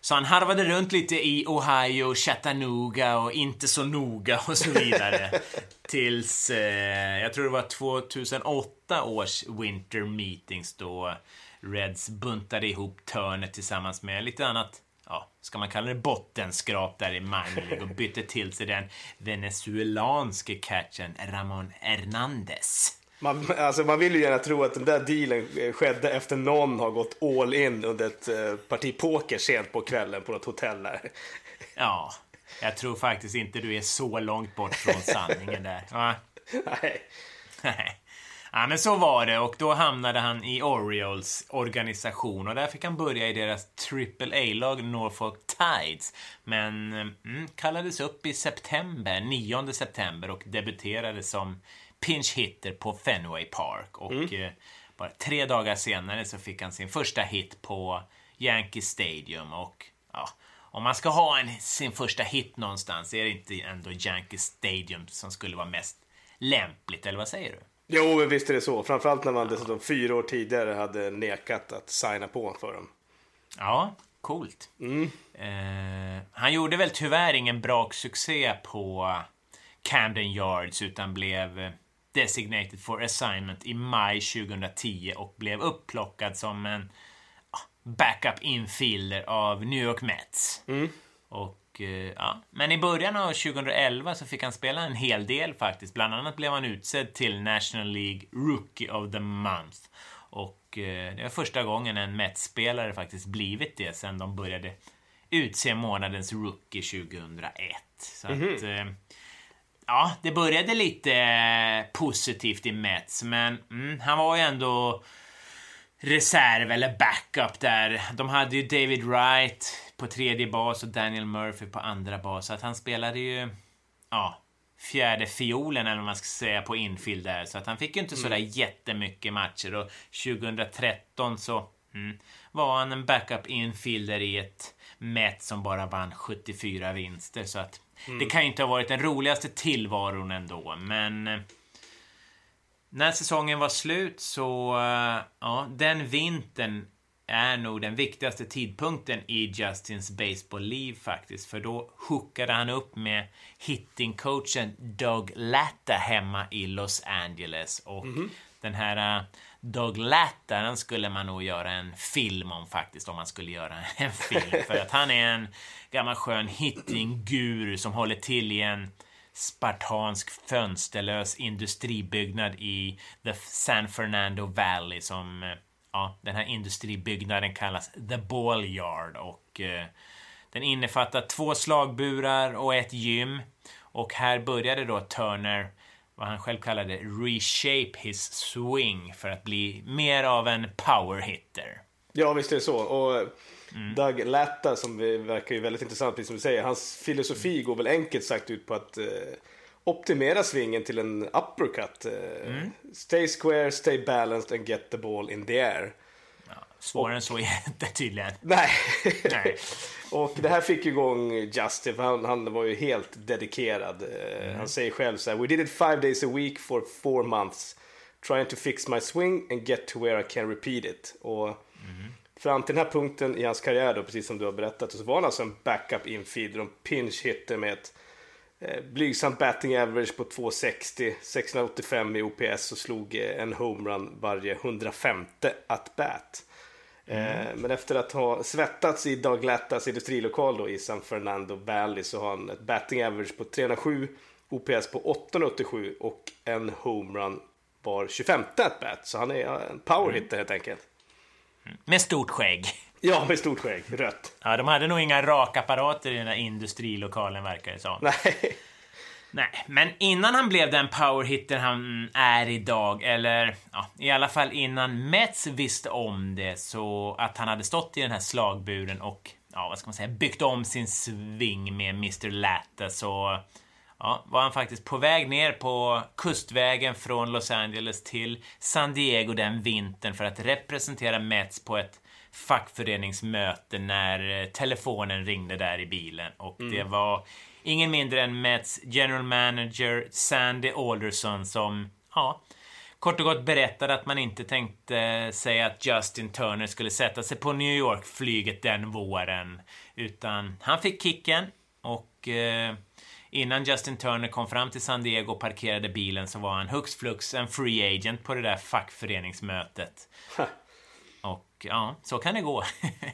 så han harvade runt lite i Ohio, Chattanooga och inte så noga [LAUGHS] och så vidare. Tills, eh, jag tror det var 2008 års Winter Meetings då Reds buntade ihop Turner tillsammans med lite annat ja, ska man kalla det bottenskrap där i minor och bytte till sig den venezuelanske catchen Ramon Hernandez. Man, alltså man vill ju gärna tro att den där dealen skedde efter någon har gått all in under ett uh, parti poker sent på kvällen på något hotell där. Ja, jag tror faktiskt inte du är så långt bort från sanningen där. [LAUGHS] Nej. Nej. Ja, men så var det och då hamnade han i Orioles organisation och där fick han börja i deras AAA-lag Norfolk Tides. Men mm, kallades upp i september, 9 september och debuterade som pinch hitter på Fenway Park. Och mm. eh, bara tre dagar senare så fick han sin första hit på Yankee Stadium och ja, om man ska ha en, sin första hit någonstans är det inte ändå Yankee Stadium som skulle vara mest lämpligt, eller vad säger du? Jo, visst är det så. Framförallt när man dessutom fyra år tidigare hade nekat att signa på för dem. Ja, coolt. Mm. Eh, han gjorde väl tyvärr ingen bra succé på Camden Yards utan blev designated for assignment i maj 2010 och blev upplockad som en backup infielder av New York Mets. Mm. Och, eh, ja. Men i början av 2011 så fick han spela en hel del faktiskt. Bland annat blev han utsedd till National League Rookie of the Month. Och eh, det var första gången en Mets-spelare faktiskt blivit det sen de började utse månadens rookie 2001. Så Mhm. att, eh, ja, det började lite positivt i Mets, men mm, han var ju ändå reserv eller backup där. De hade ju David Wright på tredje bas och Daniel Murphy på andra bas. Så att han spelade ju, ja, fjärde fiolen eller vad man ska säga på infield där. Så att han fick ju inte sådär jättemycket matcher och 2013 så mm, var han en backup infielder i ett Met som bara vann 74 vinster. Så att det kan ju inte ha varit den roligaste tillvaron ändå, men eh, när säsongen var slut så, eh, ja, den vintern är nog den viktigaste tidpunkten i Justins baseball-liv faktiskt. För då hookade han upp med hittingcoachen Doug Latta hemma i Los Angeles. Och den här eh, Doug Latta, den skulle man nog göra en film om faktiskt, om man skulle göra [LAUGHS] en film. För att han är en gammal skön hitting-guru som håller till i en spartansk fönsterlös industribyggnad i the San Fernando Valley som eh, ja, den här industribyggnaden kallas The Ball Yard och eh, den innefattar två slagburar och ett gym och här började då Turner vad han själv kallade reshape his swing för att bli mer av en power hitter. Ja, visst är det så. Och Mm. Doug Latta som verkar ju väldigt intressant, precis som du säger. Hans filosofi går väl enkelt sagt ut på att eh, optimera svingen till en uppercut. Eh, Mm. Stay square, stay balanced and get the ball in the air. Svårare än så är det inte tydligen. [LAUGHS] Nej. Nej. och det här fick igång Justin, för han, han var ju helt dedikerad. Eh, Han säger själv så här, We did it five days a week for four months. Trying to fix my swing and get to where I can repeat it. Och fram till den här punkten i hans karriär då, precis som du har berättat, så var han alltså en backup infielder och en pinch hitter med ett blygsamt batting average på 260, 685 i OPS och slog eh, en homerun varje 105 at bat. Eh, Men efter att ha svettats i Doug Lattas industrilokal då i San Fernando Valley så har han ett batting average på 307, OPS på 887 och en homerun var 25 at bat. Så han är en power hitter helt enkelt. Med stort skägg. Ja, med stort skägg, rött. Ja, de hade nog inga rakapparater i den där industrilokalen verkar det som. Nej. Nej, men innan han blev den powerhitter han är idag, eller ja, i alla fall innan Mets visste om det, så att han hade stått i den här slagburen och, ja, vad ska man säga, byggt om sin sving med Mr. Latta, så ja, var han faktiskt på väg ner på kustvägen från Los Angeles till San Diego den vintern för att representera Mets på ett fackföreningsmöte när eh, telefonen ringde där i bilen och det var ingen mindre än Mets general manager Sandy Alderson som, ja, kort och gott berättade att man inte tänkte sig att Justin Turner skulle sätta sig på New York-flyget den våren. Utan han fick kicken och eh, innan Justin Turner kom fram till San Diego och parkerade bilen så var han hux flux en free agent på det där fackföreningsmötet. Ja, så kan det gå.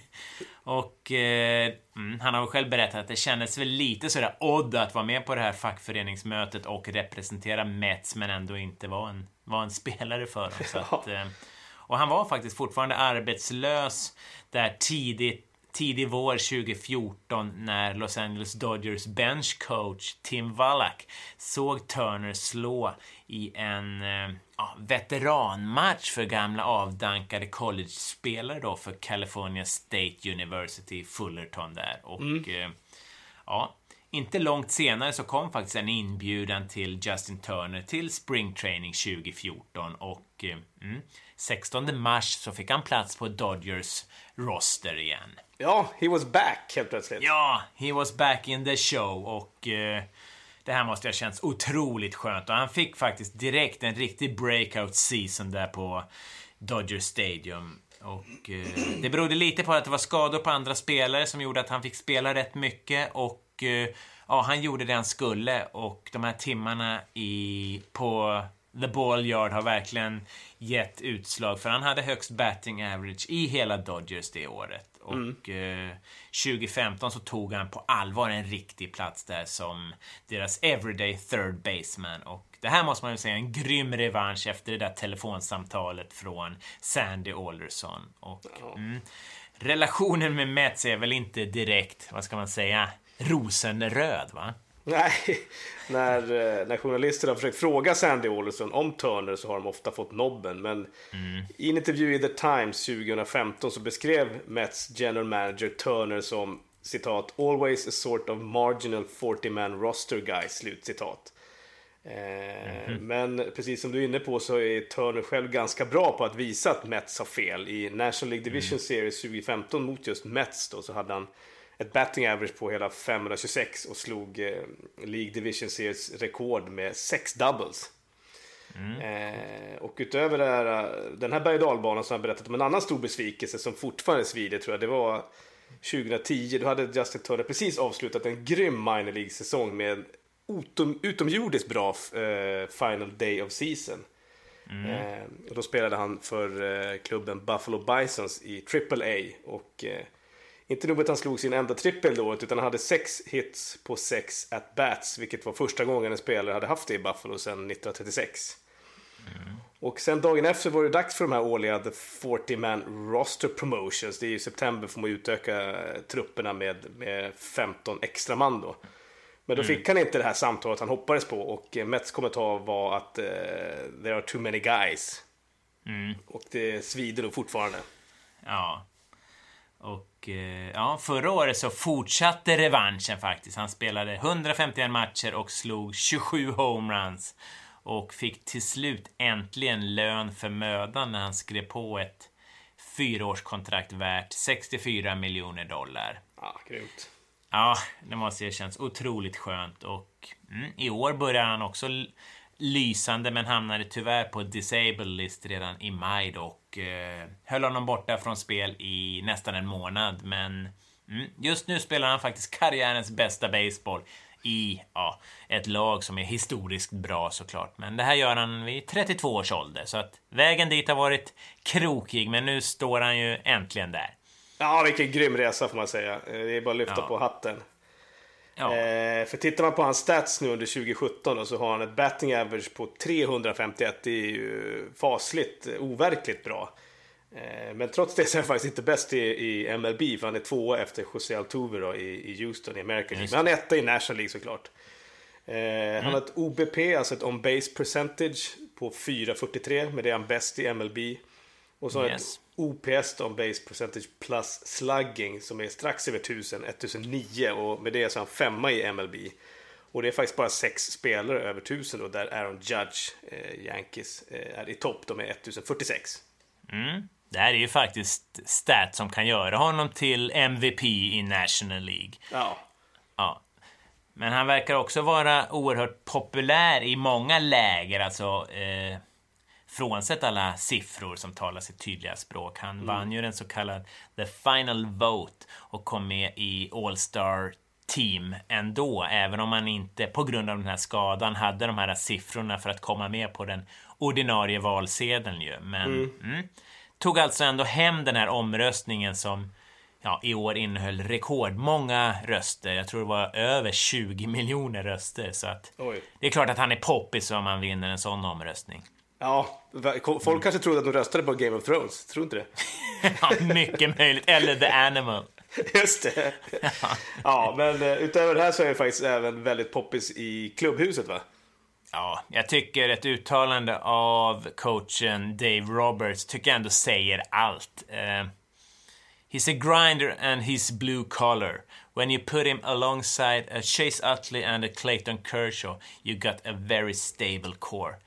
[LAUGHS] och eh, mm, han har själv berättat att det kändes väl lite sådär odd att vara med på det här fackföreningsmötet och representera Mets men ändå inte vara en, vara en spelare för dem. Så [LAUGHS] att, eh, och han var faktiskt fortfarande arbetslös där tidigt tidig vår 2014 när Los Angeles Dodgers benchcoach Tim Wallach såg Turner slå i en eh, ja, veteranmatch för gamla avdankade college-spelare då för California State University, Fullerton där. Och eh, ja, inte långt senare så kom faktiskt en inbjudan till Justin Turner till Spring Training 2014 och eh, mm, 16 mars så fick han plats på Dodgers roster igen. Ja, he was back helt plötsligt. Ja, he was back in the show och eh, det här måste ha känts otroligt skönt och han fick faktiskt direkt en riktig breakout season där på Dodger Stadium. Och eh, det berodde lite på att det var skador på andra spelare som gjorde att han fick spela rätt mycket och eh, ja, han gjorde det han skulle och de här timmarna i, på the ball yard har verkligen gett utslag. För han hade högst batting average i hela Dodgers det året. Och mm. eh, 2015 så tog han på allvar en riktig plats där som deras everyday third baseman. Och det här måste man ju säga en grym revansch efter det där telefonsamtalet från Sandy Alderson. Och, ja. mm, relationen med Mets är väl inte direkt, vad ska man säga, rosenröd va? Nej, när, eh, när journalister har försökt fråga Sandy Alderson om Turner så har de ofta fått nobben. Men mm. i en intervju i The Times 2015 så beskrev Mets general manager Turner som citat “always a sort of marginal 40-man roster guy”. Slut citat. Mm. Men precis som du är inne på så är Turner själv ganska bra på att visa att Mets har fel. I National League Division mm. Series 2015 mot just Mets då så hade han ett batting average på hela 526 och slog eh, League Division Series rekord med sex doubles. Mm. Eh, och utöver här, den här berg dalbanan så har han berättat om en annan stor besvikelse som fortfarande svider tror jag. Det var 2010, då hade Justin Turner precis avslutat en grym minor League-säsong med utom, utomjordiskt bra eh, final day of season. Mm. Eh, och då spelade han för eh, klubben Buffalo Bisons i AAA. Och eh, inte nog att han slog sin enda trippel då, utan han hade sex hits på sex at bats, vilket var första gången en spelare hade haft det i Buffalo sedan 1936. Mm. Och sen dagen efter var det dags för de här årliga The 40 Man Roster Promotions. Det är i september får man utöka trupperna med, med 15 extra man då. Men då mm. fick han inte det här samtalet han hoppades på och eh, Mets kommentar var att uh, there are too many guys. Mm. Och det svider nog fortfarande. Ja. Och uh, ja, förra året så fortsatte revanschen faktiskt. Han spelade 151 matcher och slog 27 homeruns. Och fick till slut äntligen lön för mödan när han skrev på ett fyraårskontrakt värt 64 miljoner dollar. Ja, grymt. Ja, det måste jag känns otroligt skönt och mm, i år börjar han också lysande men hamnade tyvärr på disabled list redan i maj och eh, höll honom borta från spel i nästan en månad. Men mm, just nu spelar han faktiskt karriärens bästa baseball i ja, ett lag som är historiskt bra såklart. Men det här gör han vid 32 års ålder så att vägen dit har varit krokig men nu står han ju äntligen där. Ja, vilken grym resa får man säga. Eh, det är bara att lyfta ja. på hatten. Ja. Eh, för tittar man på hans stats nu under 2017 då, så har han ett batting average på 351. Det är ju fasligt eh, overkligt bra. Eh, men trots det så är han faktiskt inte bäst i, i MLB för han är tvåa efter José Altuve då, i, i Houston i American League. Men han är etta i National League såklart. Eh, mm. Han har ett OBP, alltså ett on base percentage på 4,43 men det är han bäst i MLB. Och så yes. ett OPS då, base percentage plus slugging som är strax över 1000, 1009 och med det så är han femma i MLB. Och det är faktiskt bara sex spelare över 1000 då där Aaron Judge, eh, Yankees, eh, är i topp. De är 1046. Mm. Det här är ju faktiskt stat som kan göra honom till MVP i National League. Ja. ja. Men han verkar också vara oerhört populär i många läger, alltså eh, frånsett alla siffror som talar sitt tydliga språk. Han mm. vann ju den så kallade The Final Vote och kom med i All-Star Team ändå, även om han inte på grund av den här skadan hade de här siffrorna för att komma med på den ordinarie valsedeln ju. Men mm. Mm, tog alltså ändå hem den här omröstningen som ja, i år innehöll rekordmånga röster. Jag tror det var över 20 miljoner röster. Så att Oj. det är klart att han är poppis om man vinner en sån omröstning. Ja, folk kanske trodde att de röstade på Game of Thrones. Tror inte det? [LAUGHS] ja, mycket möjligt. Eller The Animal. [LAUGHS] Just det. [LAUGHS] ja, men eh, utöver det här så är det faktiskt även väldigt poppis i klubbhuset, va? Ja, jag tycker ett uttalande av coachen Dave Roberts tycker jag ändå säger allt. Uh, he's a grinder and he's blue collar. When you put him alongside a Chase Utley and a Clayton Kershaw, you got a very stable core.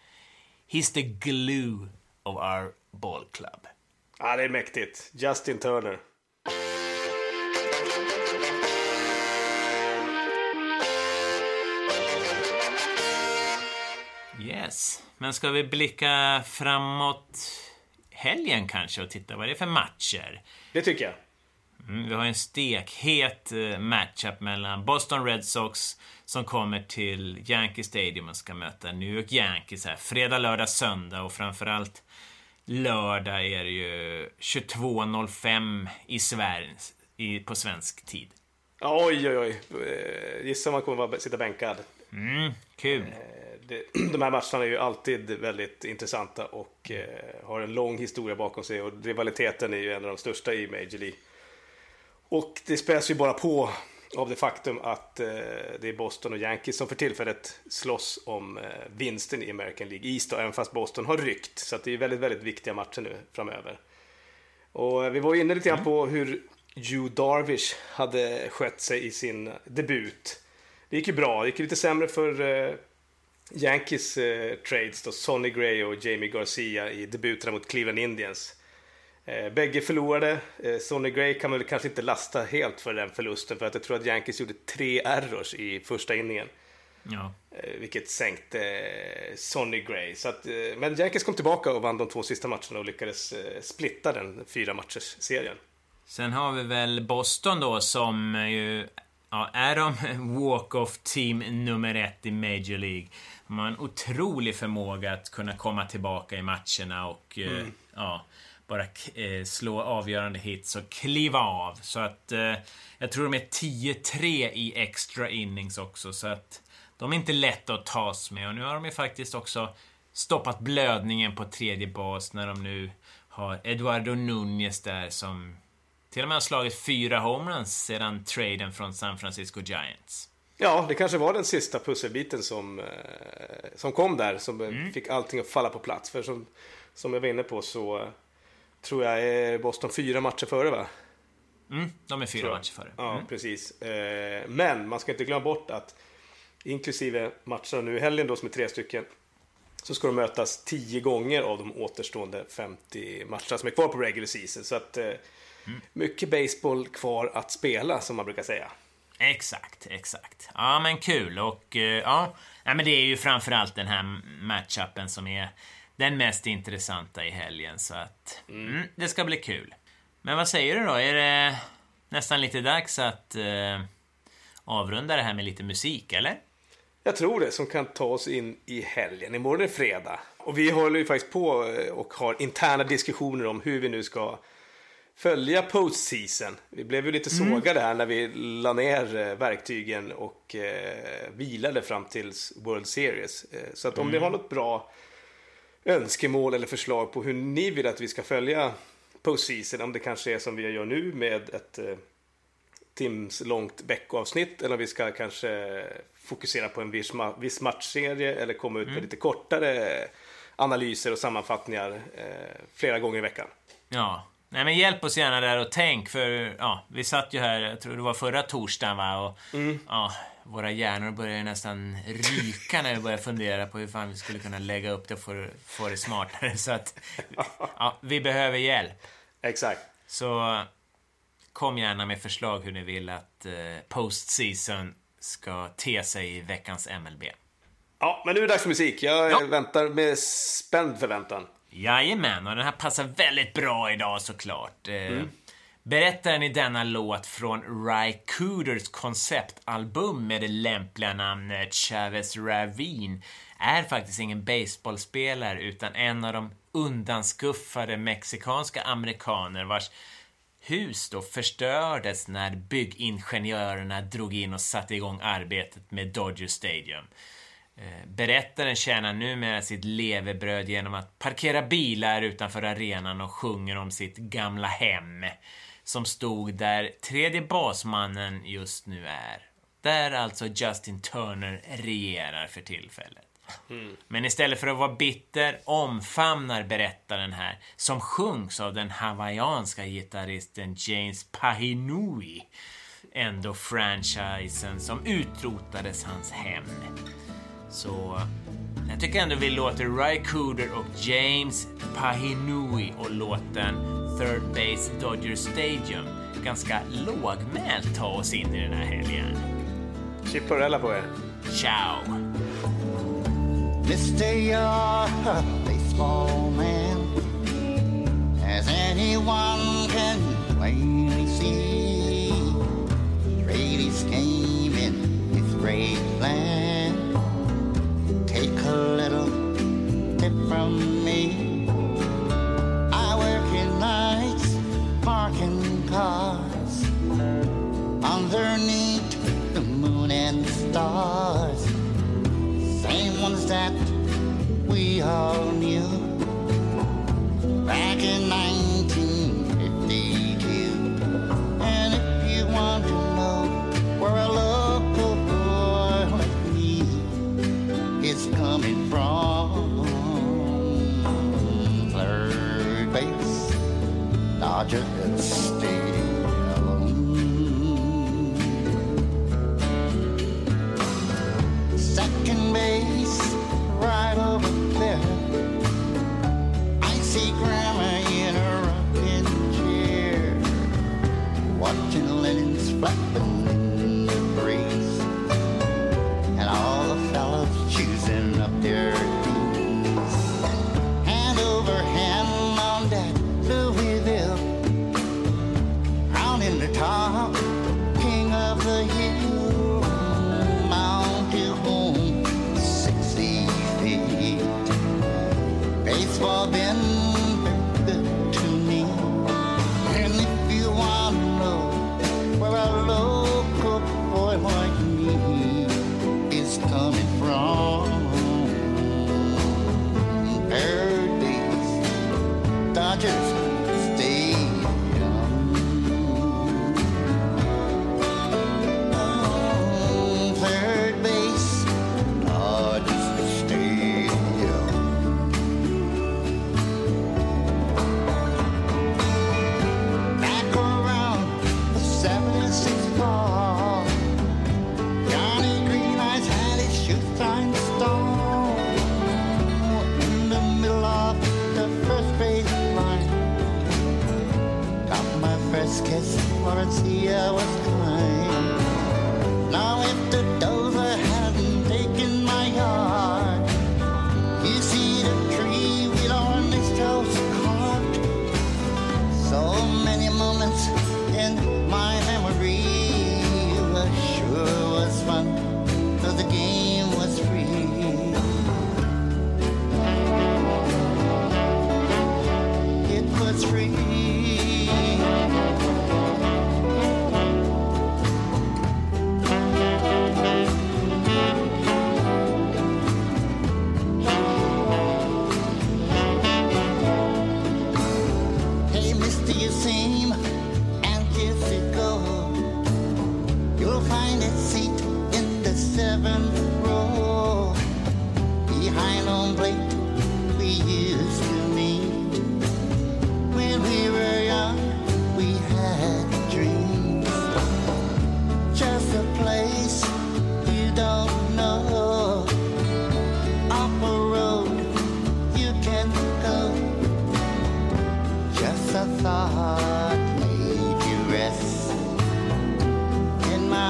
He's the glue of our ball club. Ja, det är mäktigt. Justin Turner. Yes, men ska vi blicka framåt helgen kanske och titta vad det är för matcher? Det tycker jag. Mm, vi har en stekhet eh, matchup mellan Boston Red Sox som kommer till Yankee Stadium och ska möta New York Yankees här. Fredag, lördag, söndag och framförallt lördag är det ju 22.05 i Sverige i, på svensk tid. Oj, oj, oj. Eh, gissa man kommer att sitta bänkad. Mm, kul. Eh, [CLEARS THROAT] de här matcherna är ju alltid väldigt intressanta och har en lång historia bakom sig och rivaliteten är ju en av de största i Major League. Och det späs ju bara på av det faktum att eh, det är Boston och Yankees som för tillfället slåss om eh, vinsten i American League East, och även fast Boston har ryckt. Så det är väldigt, väldigt viktiga matcher nu framöver. Och eh, vi var inne lite grann på hur Hugh Darvish hade skött sig i sin debut. Det gick ju bra, det gick lite sämre för eh, Yankees eh, trades då, Sonny Gray och Jamie Garcia i debuterna mot Cleveland Indians. Eh, bägge förlorade. Eh, Sonny Gray kan man väl kanske inte lasta helt för den förlusten för att jag tror att Yankees gjorde tre errors i första inningen. Ja. Eh, vilket sänkte eh, Sonny Gray. Så att, eh, men Yankees kom tillbaka och vann de två sista matcherna och lyckades eh, splitta den fyra matchers serien. Sen har vi väl Boston då som ju Ja, är de [LAUGHS] walk-off team nummer ett i Major League? De har en otrolig förmåga att kunna komma tillbaka i matcherna och mm. ja, bara eh, slå avgörande hits och kliva av. Så att eh, jag tror de är 10-3 i extra innings också. Så att de är inte lätta att tas med. Och nu har de ju faktiskt också stoppat blödningen på tredje bas när de nu har Eduardo Nunez där som till och med har slagit fyra homeruns sedan traden från San Francisco Giants. Ja, det kanske var den sista pusselbiten som, eh, som kom där, som mm. fick allting att falla på plats. För som, som jag var inne på så tror jag är Boston fyra matcher före va? Mm, de är fyra matcher före. Ja, mm. precis. Eh, men man ska inte glömma bort att inklusive matcherna nu i helgen då som är tre stycken så ska de mötas tio gånger av de återstående 50 matcherna som är kvar på regular season. Så att eh, mm. mycket baseball kvar att spela som man brukar säga. Exakt, exakt. Ja, men kul och eh, ja, men det är ju framförallt den här matchupen som är den mest intressanta i helgen. Så att mm. Mm, det ska bli kul. Men vad säger du då? Är det nästan lite dags att eh, avrunda det här med lite musik, eller? Jag tror det, som kan ta oss in i helgen. Imorgon är fredag. Och vi håller ju faktiskt på eh, och har interna diskussioner om hur vi nu ska följa postseason. Vi blev ju lite mm. sågade här när vi la ner eh, verktygen och eh, vilade fram till World Series. Eh, så att om mm. ni har något bra önskemål eller förslag på hur ni vill att vi ska följa postseason. Om det kanske är som vi gör nu med ett eh, timslångt veckoavsnitt eller om vi ska kanske fokusera på en viss, ma viss matchserie eller komma ut med mm. lite kortare analyser och sammanfattningar eh, flera gånger i veckan. Ja, Nej men hjälp oss gärna där och tänk för ja, vi satt ju här, jag tror det var förra torsdagen va och mm. ja, våra hjärnor började nästan ryka när vi började fundera på hur fan vi skulle kunna lägga upp det och få, få det smartare. Så att, ja, vi behöver hjälp. Exakt. Så kom gärna med förslag hur ni vill att eh, postseason ska te sig i veckans MLB. Ja, men nu är det dags för musik. Jag ja. väntar med spänd förväntan. Jajamän, och den här passar väldigt bra idag såklart. Eh, mm. Berättaren i denna låt från Ry Cooders konceptalbum med det lämpliga namnet Chavez Ravine är faktiskt ingen baseballspelare utan en av de undanskuffade mexikanska amerikaner vars hus då förstördes när byggingenjörerna drog in och satte igång arbetet med Dodger Stadium. Eh, berättaren tjänar numera sitt levebröd genom att parkera bilar utanför arenan och sjunger om sitt gamla hem som stod där tredje basmannen just nu är. Där alltså Justin Turner regerar för tillfället. Mm. Men istället för att vara bitter omfamnar berättaren här, som sjungs av den hawaiianska gitarristen James Pahinui, ändå franchisen som utrotades hans hem. Så eh, jag tycker ändå vi låter Ry Cooder och James Pahinui och låten Third Base Dodger Stadium ganska lågmält ta oss in i den här helgen. Chipporella på er. Ciao! This day you're baseball man As anyone can plainly see Brady's game in his great plan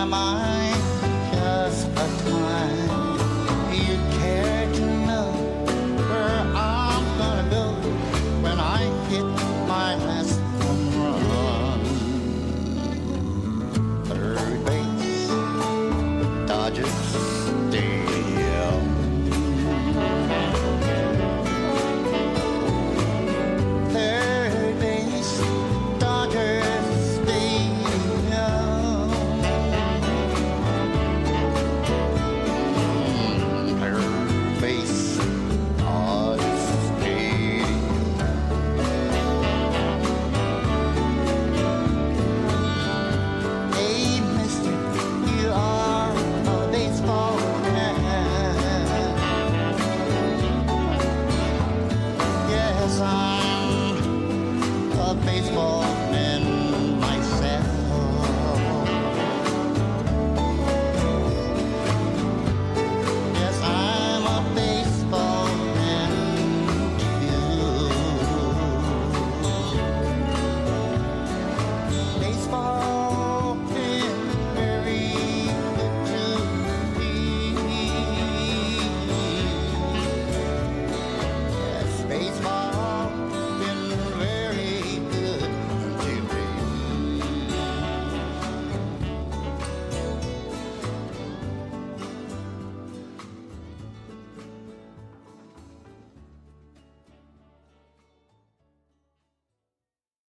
my